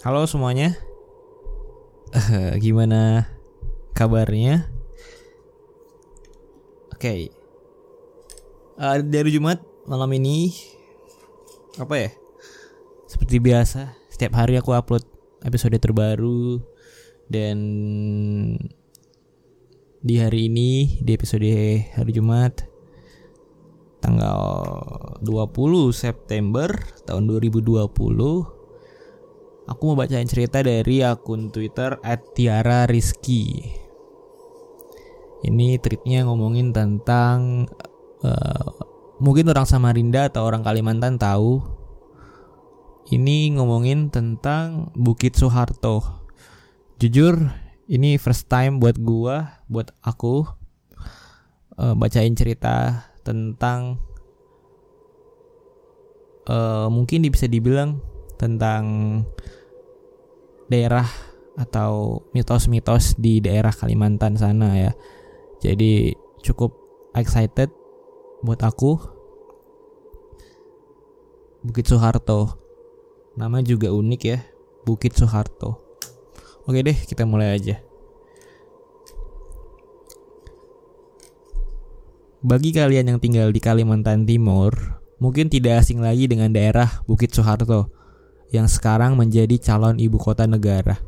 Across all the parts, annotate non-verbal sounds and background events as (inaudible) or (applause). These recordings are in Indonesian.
Halo semuanya. Eh, gimana kabarnya? Oke. Eh, dari Jumat malam ini apa ya? Seperti biasa, setiap hari aku upload episode terbaru dan di hari ini di episode hari Jumat tanggal 20 September tahun 2020 aku mau bacain cerita dari akun Twitter @tiara_rizky. Ini tweetnya ngomongin tentang uh, mungkin orang Samarinda atau orang Kalimantan tahu. Ini ngomongin tentang Bukit Soeharto. Jujur, ini first time buat gua, buat aku uh, bacain cerita tentang uh, mungkin bisa dibilang tentang daerah atau mitos-mitos di daerah Kalimantan sana ya. Jadi cukup excited buat aku. Bukit Soeharto. Nama juga unik ya, Bukit Soeharto. Oke deh, kita mulai aja. Bagi kalian yang tinggal di Kalimantan Timur, mungkin tidak asing lagi dengan daerah Bukit Soeharto yang sekarang menjadi calon ibu kota negara.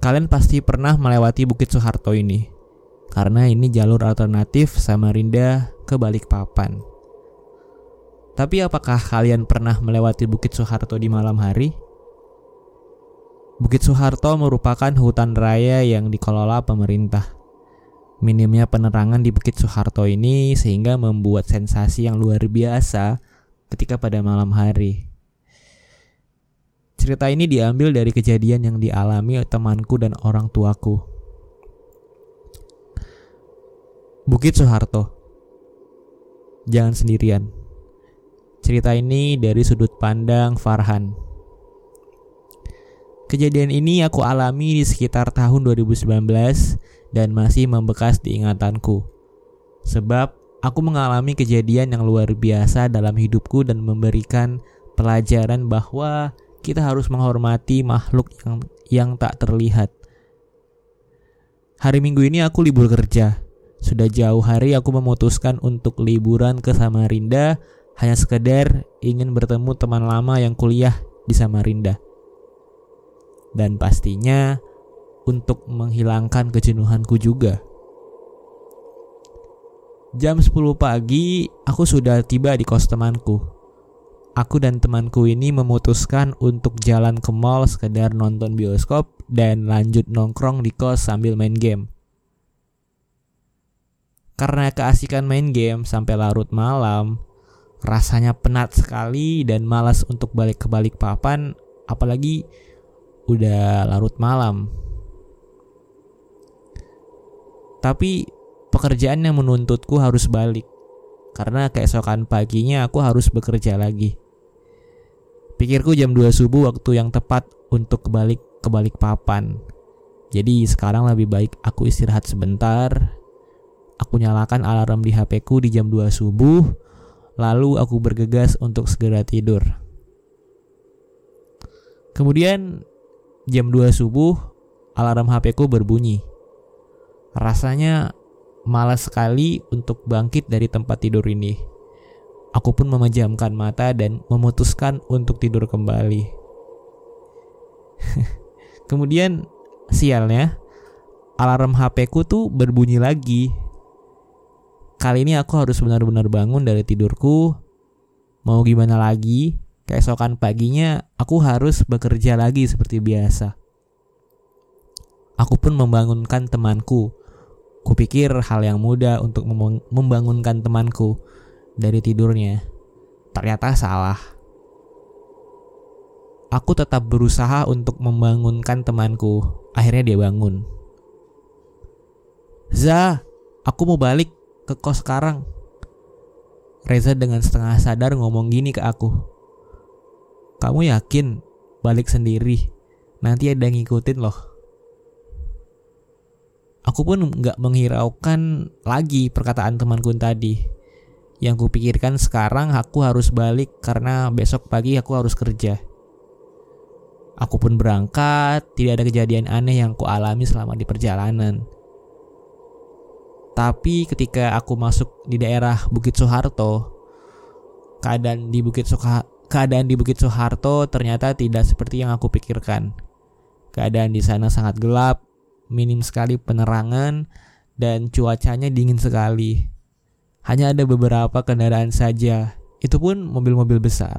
Kalian pasti pernah melewati Bukit Soeharto ini, karena ini jalur alternatif Samarinda ke Balikpapan. Tapi apakah kalian pernah melewati Bukit Soeharto di malam hari? Bukit Soeharto merupakan hutan raya yang dikelola pemerintah Minimnya penerangan di Bukit Soeharto ini sehingga membuat sensasi yang luar biasa ketika pada malam hari. Cerita ini diambil dari kejadian yang dialami temanku dan orang tuaku. Bukit Soeharto. Jangan sendirian. Cerita ini dari sudut pandang Farhan. Kejadian ini aku alami di sekitar tahun 2019 dan masih membekas di ingatanku. Sebab aku mengalami kejadian yang luar biasa dalam hidupku dan memberikan pelajaran bahwa kita harus menghormati makhluk yang yang tak terlihat. Hari Minggu ini aku libur kerja. Sudah jauh hari aku memutuskan untuk liburan ke Samarinda hanya sekedar ingin bertemu teman lama yang kuliah di Samarinda. Dan pastinya untuk menghilangkan kejenuhanku juga. Jam 10 pagi, aku sudah tiba di kos temanku. Aku dan temanku ini memutuskan untuk jalan ke mall sekedar nonton bioskop dan lanjut nongkrong di kos sambil main game. Karena keasikan main game sampai larut malam, rasanya penat sekali dan malas untuk balik ke balik papan, apalagi udah larut malam. Tapi pekerjaan yang menuntutku harus balik. Karena keesokan paginya aku harus bekerja lagi. Pikirku jam 2 subuh waktu yang tepat untuk kebalik ke balik papan. Jadi sekarang lebih baik aku istirahat sebentar. Aku nyalakan alarm di HP ku di jam 2 subuh. Lalu aku bergegas untuk segera tidur. Kemudian jam 2 subuh alarm HP ku berbunyi. Rasanya malas sekali untuk bangkit dari tempat tidur ini. Aku pun memejamkan mata dan memutuskan untuk tidur kembali. (laughs) Kemudian sialnya alarm HP ku tuh berbunyi lagi. Kali ini aku harus benar-benar bangun dari tidurku. Mau gimana lagi? Keesokan paginya aku harus bekerja lagi seperti biasa. Aku pun membangunkan temanku Kupikir hal yang mudah untuk membangunkan temanku dari tidurnya. Ternyata salah. Aku tetap berusaha untuk membangunkan temanku. Akhirnya dia bangun. Za, aku mau balik ke kos sekarang. Reza dengan setengah sadar ngomong gini ke aku. Kamu yakin balik sendiri? Nanti ada yang ngikutin loh aku pun nggak menghiraukan lagi perkataan temanku tadi. Yang kupikirkan sekarang aku harus balik karena besok pagi aku harus kerja. Aku pun berangkat, tidak ada kejadian aneh yang ku alami selama di perjalanan. Tapi ketika aku masuk di daerah Bukit Soeharto, keadaan di Bukit Soeharto keadaan di Bukit Soeharto ternyata tidak seperti yang aku pikirkan. Keadaan di sana sangat gelap, minim sekali penerangan, dan cuacanya dingin sekali. Hanya ada beberapa kendaraan saja, itu pun mobil-mobil besar.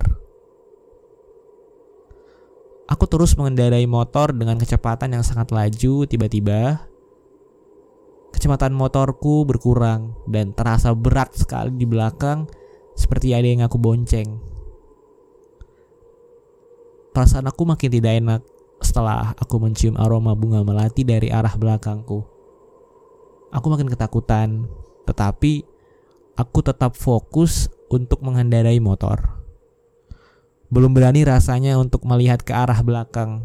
Aku terus mengendarai motor dengan kecepatan yang sangat laju, tiba-tiba kecepatan motorku berkurang dan terasa berat sekali di belakang seperti ada yang aku bonceng. Perasaan aku makin tidak enak setelah aku mencium aroma bunga melati dari arah belakangku. Aku makin ketakutan, tetapi aku tetap fokus untuk mengendarai motor. Belum berani rasanya untuk melihat ke arah belakang.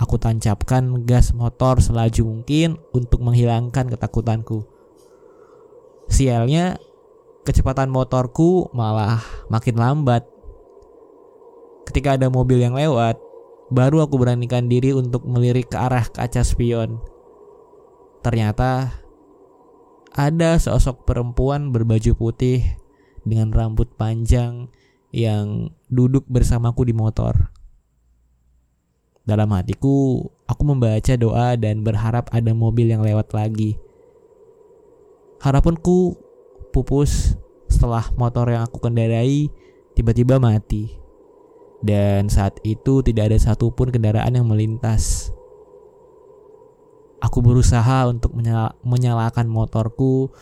Aku tancapkan gas motor selaju mungkin untuk menghilangkan ketakutanku. Sialnya, kecepatan motorku malah makin lambat Ketika ada mobil yang lewat, baru aku beranikan diri untuk melirik ke arah kaca spion. Ternyata ada sosok perempuan berbaju putih dengan rambut panjang yang duduk bersamaku di motor. Dalam hatiku, aku membaca doa dan berharap ada mobil yang lewat lagi. Harapanku pupus setelah motor yang aku kendarai tiba-tiba mati dan saat itu tidak ada satupun kendaraan yang melintas. Aku berusaha untuk menyala menyalakan motorku,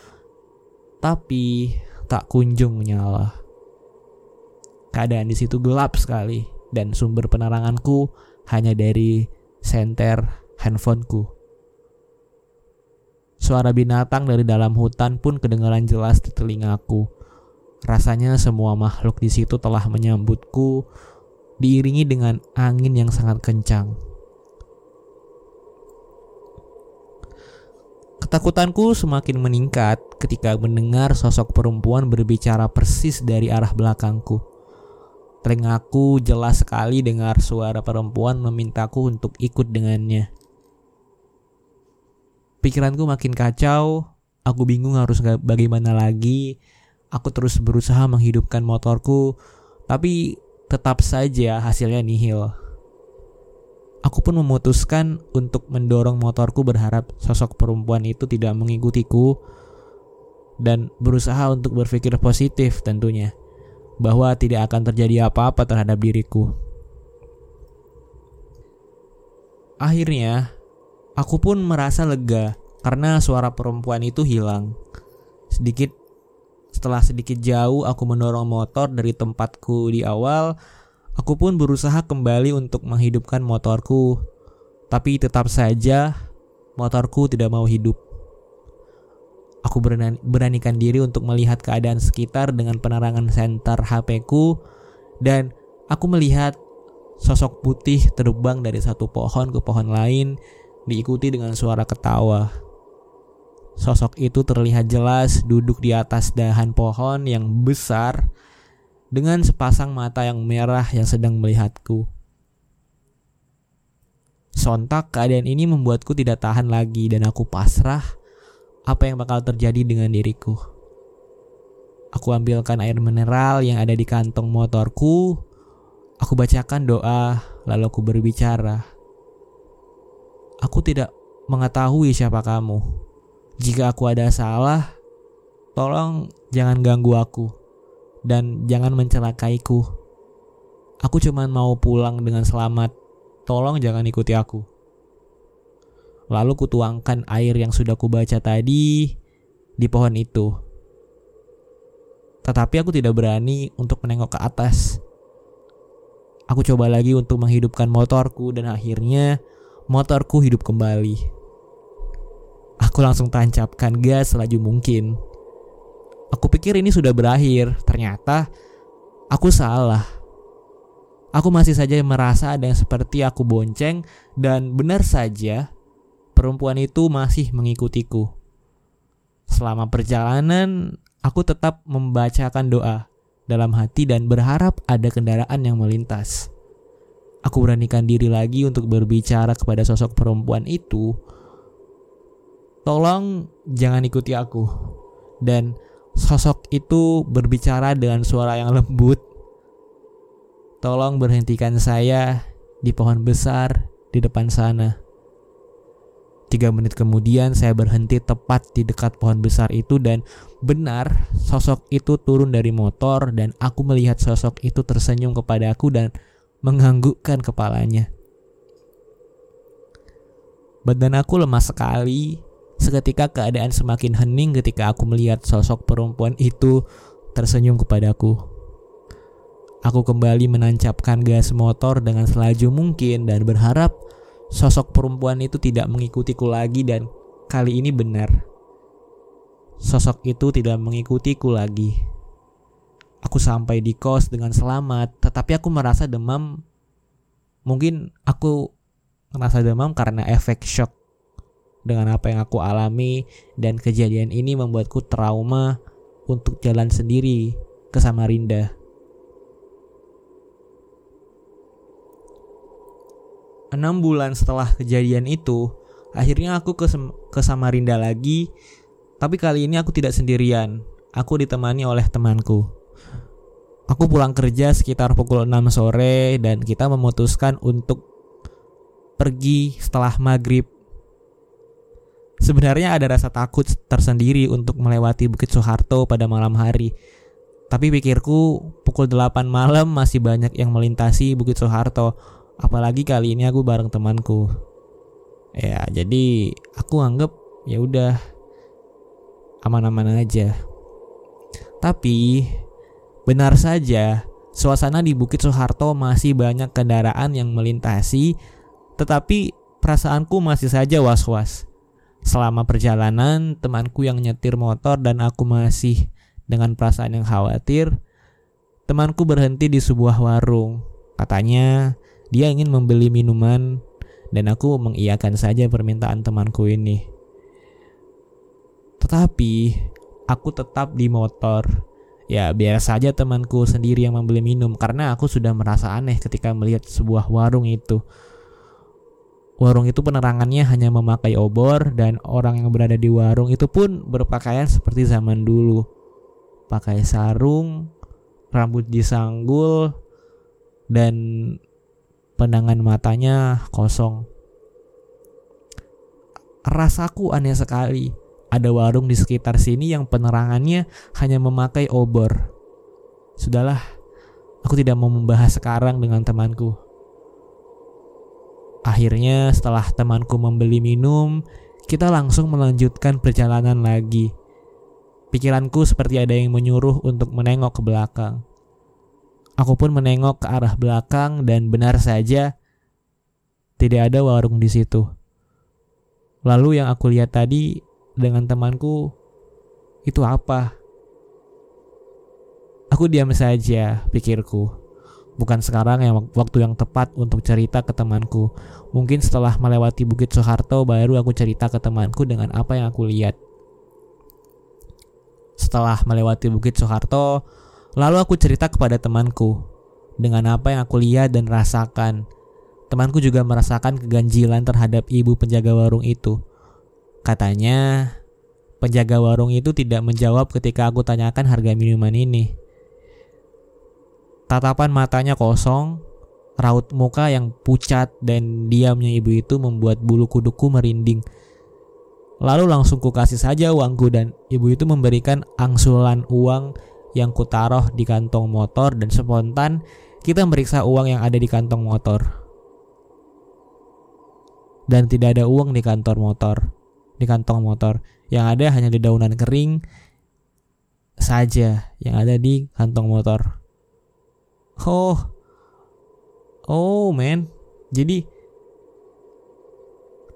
tapi tak kunjung menyala. Keadaan di situ gelap sekali dan sumber peneranganku hanya dari senter handphoneku. Suara binatang dari dalam hutan pun kedengaran jelas di telingaku. Rasanya semua makhluk di situ telah menyambutku diiringi dengan angin yang sangat kencang. Ketakutanku semakin meningkat ketika mendengar sosok perempuan berbicara persis dari arah belakangku. Telingaku jelas sekali dengar suara perempuan memintaku untuk ikut dengannya. Pikiranku makin kacau, aku bingung harus bagaimana lagi. Aku terus berusaha menghidupkan motorku, tapi tetap saja hasilnya nihil. Aku pun memutuskan untuk mendorong motorku berharap sosok perempuan itu tidak mengikutiku dan berusaha untuk berpikir positif tentunya bahwa tidak akan terjadi apa-apa terhadap diriku. Akhirnya, aku pun merasa lega karena suara perempuan itu hilang. Sedikit setelah sedikit jauh aku mendorong motor dari tempatku di awal, aku pun berusaha kembali untuk menghidupkan motorku. Tapi tetap saja motorku tidak mau hidup. Aku beranikan diri untuk melihat keadaan sekitar dengan penerangan senter HP ku dan aku melihat sosok putih terbang dari satu pohon ke pohon lain diikuti dengan suara ketawa. Sosok itu terlihat jelas duduk di atas dahan pohon yang besar dengan sepasang mata yang merah yang sedang melihatku. Sontak keadaan ini membuatku tidak tahan lagi dan aku pasrah apa yang bakal terjadi dengan diriku. Aku ambilkan air mineral yang ada di kantong motorku. Aku bacakan doa, lalu aku berbicara. Aku tidak mengetahui siapa kamu. Jika aku ada salah, tolong jangan ganggu aku dan jangan mencelakaiku. Aku cuma mau pulang dengan selamat. Tolong jangan ikuti aku. Lalu kutuangkan air yang sudah kubaca tadi di pohon itu. Tetapi aku tidak berani untuk menengok ke atas. Aku coba lagi untuk menghidupkan motorku dan akhirnya motorku hidup kembali. Aku langsung tancapkan gas selaju mungkin. Aku pikir ini sudah berakhir, ternyata aku salah. Aku masih saja merasa ada yang seperti aku bonceng dan benar saja perempuan itu masih mengikutiku. Selama perjalanan, aku tetap membacakan doa dalam hati dan berharap ada kendaraan yang melintas. aku beranikan diri lagi untuk berbicara kepada sosok perempuan itu, tolong jangan ikuti aku. Dan sosok itu berbicara dengan suara yang lembut. Tolong berhentikan saya di pohon besar di depan sana. Tiga menit kemudian saya berhenti tepat di dekat pohon besar itu dan benar sosok itu turun dari motor dan aku melihat sosok itu tersenyum kepada aku dan menganggukkan kepalanya. Badan aku lemas sekali. Seketika keadaan semakin hening ketika aku melihat sosok perempuan itu tersenyum kepadaku. Aku kembali menancapkan gas motor dengan selaju mungkin dan berharap sosok perempuan itu tidak mengikutiku lagi dan kali ini benar. Sosok itu tidak mengikutiku lagi. Aku sampai di kos dengan selamat, tetapi aku merasa demam. Mungkin aku merasa demam karena efek shock dengan apa yang aku alami dan kejadian ini membuatku trauma untuk jalan sendiri ke Samarinda. Enam bulan setelah kejadian itu, akhirnya aku ke, ke Samarinda lagi, tapi kali ini aku tidak sendirian. Aku ditemani oleh temanku. Aku pulang kerja sekitar pukul 6 sore dan kita memutuskan untuk pergi setelah maghrib. Sebenarnya ada rasa takut tersendiri untuk melewati Bukit Soeharto pada malam hari. Tapi pikirku pukul 8 malam masih banyak yang melintasi Bukit Soeharto. Apalagi kali ini aku bareng temanku. Ya, jadi aku anggap ya udah aman-aman aja. Tapi Benar saja, suasana di Bukit Soeharto masih banyak kendaraan yang melintasi, tetapi perasaanku masih saja was-was. Selama perjalanan, temanku yang nyetir motor dan aku masih dengan perasaan yang khawatir. Temanku berhenti di sebuah warung. Katanya dia ingin membeli minuman dan aku mengiyakan saja permintaan temanku ini. Tetapi aku tetap di motor Ya biar saja temanku sendiri yang membeli minum karena aku sudah merasa aneh ketika melihat sebuah warung itu. Warung itu penerangannya hanya memakai obor dan orang yang berada di warung itu pun berpakaian seperti zaman dulu. Pakai sarung, rambut disanggul, dan pandangan matanya kosong. Rasaku aneh sekali ada warung di sekitar sini yang penerangannya hanya memakai obor. Sudahlah, aku tidak mau membahas sekarang dengan temanku. Akhirnya setelah temanku membeli minum, kita langsung melanjutkan perjalanan lagi. Pikiranku seperti ada yang menyuruh untuk menengok ke belakang. Aku pun menengok ke arah belakang dan benar saja tidak ada warung di situ. Lalu yang aku lihat tadi dengan temanku itu apa? Aku diam saja, pikirku. Bukan sekarang yang waktu yang tepat untuk cerita ke temanku. Mungkin setelah melewati Bukit Soeharto baru aku cerita ke temanku dengan apa yang aku lihat. Setelah melewati Bukit Soeharto, lalu aku cerita kepada temanku dengan apa yang aku lihat dan rasakan. Temanku juga merasakan keganjilan terhadap ibu penjaga warung itu. Katanya, penjaga warung itu tidak menjawab ketika aku tanyakan harga minuman ini. Tatapan matanya kosong, raut muka yang pucat dan diamnya ibu itu membuat bulu kuduku merinding. Lalu langsung ku kasih saja uangku dan ibu itu memberikan angsulan uang yang kutaruh di kantong motor dan spontan kita meriksa uang yang ada di kantong motor. Dan tidak ada uang di kantor motor di kantong motor. Yang ada hanya di daunan kering saja yang ada di kantong motor. Oh. Oh, man. Jadi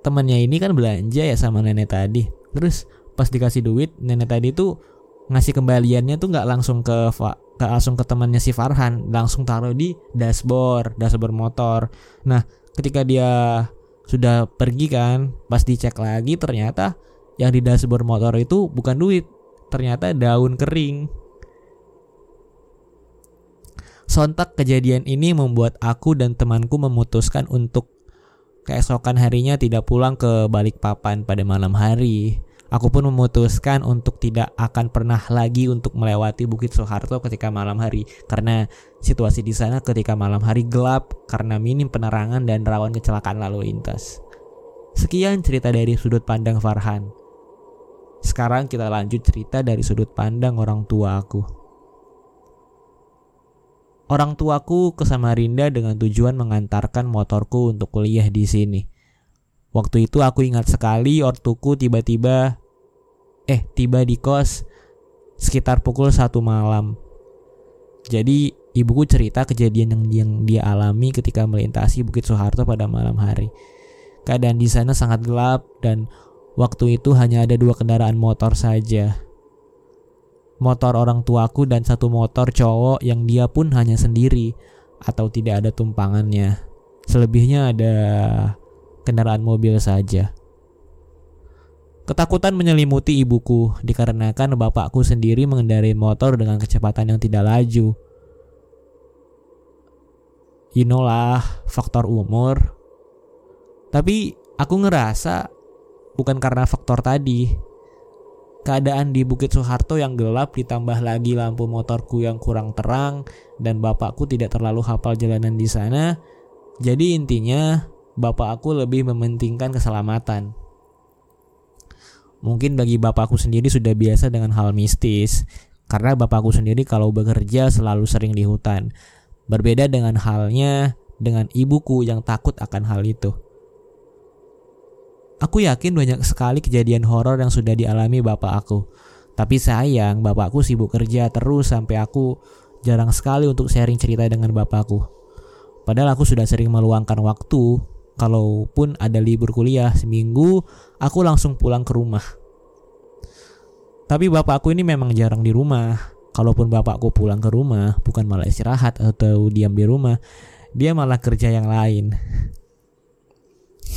temannya ini kan belanja ya sama nenek tadi. Terus pas dikasih duit, nenek tadi tuh ngasih kembaliannya tuh nggak langsung ke ke langsung ke temannya si Farhan, langsung taruh di dashboard, dashboard motor. Nah, ketika dia sudah pergi kan pas dicek lagi ternyata yang di dashboard motor itu bukan duit ternyata daun kering Sontak kejadian ini membuat aku dan temanku memutuskan untuk keesokan harinya tidak pulang ke Balikpapan pada malam hari. Aku pun memutuskan untuk tidak akan pernah lagi untuk melewati Bukit Soeharto ketika malam hari karena situasi di sana ketika malam hari gelap karena minim penerangan dan rawan kecelakaan lalu lintas. Sekian cerita dari sudut pandang Farhan. Sekarang kita lanjut cerita dari sudut pandang orang tua aku. Orang tuaku ke Samarinda dengan tujuan mengantarkan motorku untuk kuliah di sini. Waktu itu aku ingat sekali ortuku tiba-tiba eh tiba di kos sekitar pukul satu malam. Jadi ibuku cerita kejadian yang, yang dia alami ketika melintasi Bukit Soeharto pada malam hari. Keadaan di sana sangat gelap dan waktu itu hanya ada dua kendaraan motor saja. Motor orang tuaku dan satu motor cowok yang dia pun hanya sendiri atau tidak ada tumpangannya. Selebihnya ada kendaraan mobil saja. Ketakutan menyelimuti ibuku dikarenakan bapakku sendiri mengendarai motor dengan kecepatan yang tidak laju. You know lah, faktor umur. Tapi aku ngerasa bukan karena faktor tadi. Keadaan di Bukit Soeharto yang gelap ditambah lagi lampu motorku yang kurang terang dan bapakku tidak terlalu hafal jalanan di sana. Jadi intinya, bapak aku lebih mementingkan keselamatan. Mungkin bagi bapakku sendiri sudah biasa dengan hal mistis, karena bapakku sendiri kalau bekerja selalu sering di hutan. Berbeda dengan halnya dengan ibuku yang takut akan hal itu. Aku yakin banyak sekali kejadian horor yang sudah dialami bapak aku. Tapi sayang, bapakku sibuk kerja terus sampai aku jarang sekali untuk sharing cerita dengan bapakku. Padahal aku sudah sering meluangkan waktu kalaupun ada libur kuliah seminggu, aku langsung pulang ke rumah. Tapi bapakku ini memang jarang di rumah. Kalaupun bapakku pulang ke rumah, bukan malah istirahat atau diam di rumah, dia malah kerja yang lain.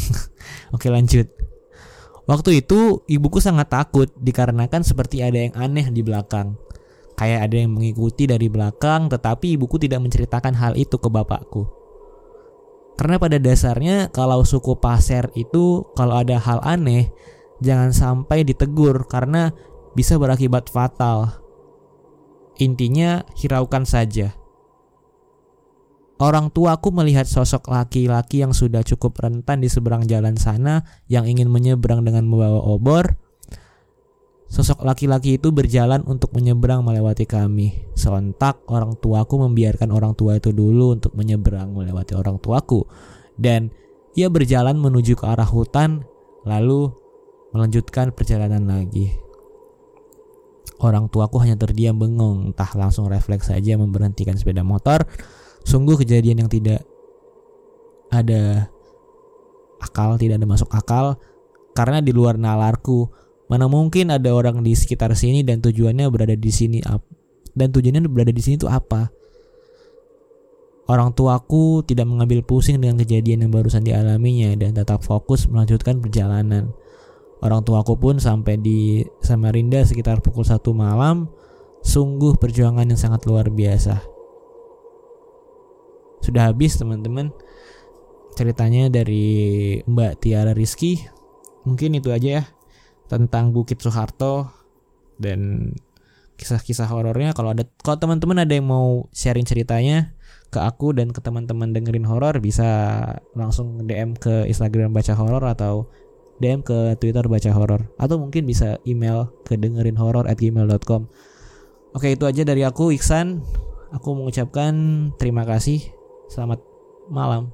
(laughs) Oke lanjut. Waktu itu ibuku sangat takut dikarenakan seperti ada yang aneh di belakang. Kayak ada yang mengikuti dari belakang tetapi ibuku tidak menceritakan hal itu ke bapakku. Karena pada dasarnya kalau suku Pasir itu kalau ada hal aneh jangan sampai ditegur karena bisa berakibat fatal. Intinya hiraukan saja. Orang tuaku melihat sosok laki-laki yang sudah cukup rentan di seberang jalan sana yang ingin menyeberang dengan membawa obor. Sosok laki-laki itu berjalan untuk menyeberang melewati kami. Sontak orang tuaku membiarkan orang tua itu dulu untuk menyeberang melewati orang tuaku. Dan ia berjalan menuju ke arah hutan lalu melanjutkan perjalanan lagi. Orang tuaku hanya terdiam bengong, entah langsung refleks saja memberhentikan sepeda motor. Sungguh kejadian yang tidak ada akal, tidak ada masuk akal karena di luar nalarku Mana mungkin ada orang di sekitar sini dan tujuannya berada di sini dan tujuannya berada di sini itu apa? Orang tuaku tidak mengambil pusing dengan kejadian yang barusan dialaminya dan tetap fokus melanjutkan perjalanan. Orang tuaku pun sampai di Samarinda sekitar pukul satu malam. Sungguh perjuangan yang sangat luar biasa. Sudah habis teman-teman. Ceritanya dari Mbak Tiara Rizky. Mungkin itu aja ya tentang Bukit Soeharto dan kisah-kisah horornya. Kalau ada kalau teman-teman ada yang mau sharing ceritanya ke aku dan ke teman-teman dengerin horor bisa langsung DM ke Instagram baca horor atau DM ke Twitter baca horor. Atau mungkin bisa email ke dengerin horor at gmail.com Oke itu aja dari aku Iksan. Aku mengucapkan terima kasih Selamat malam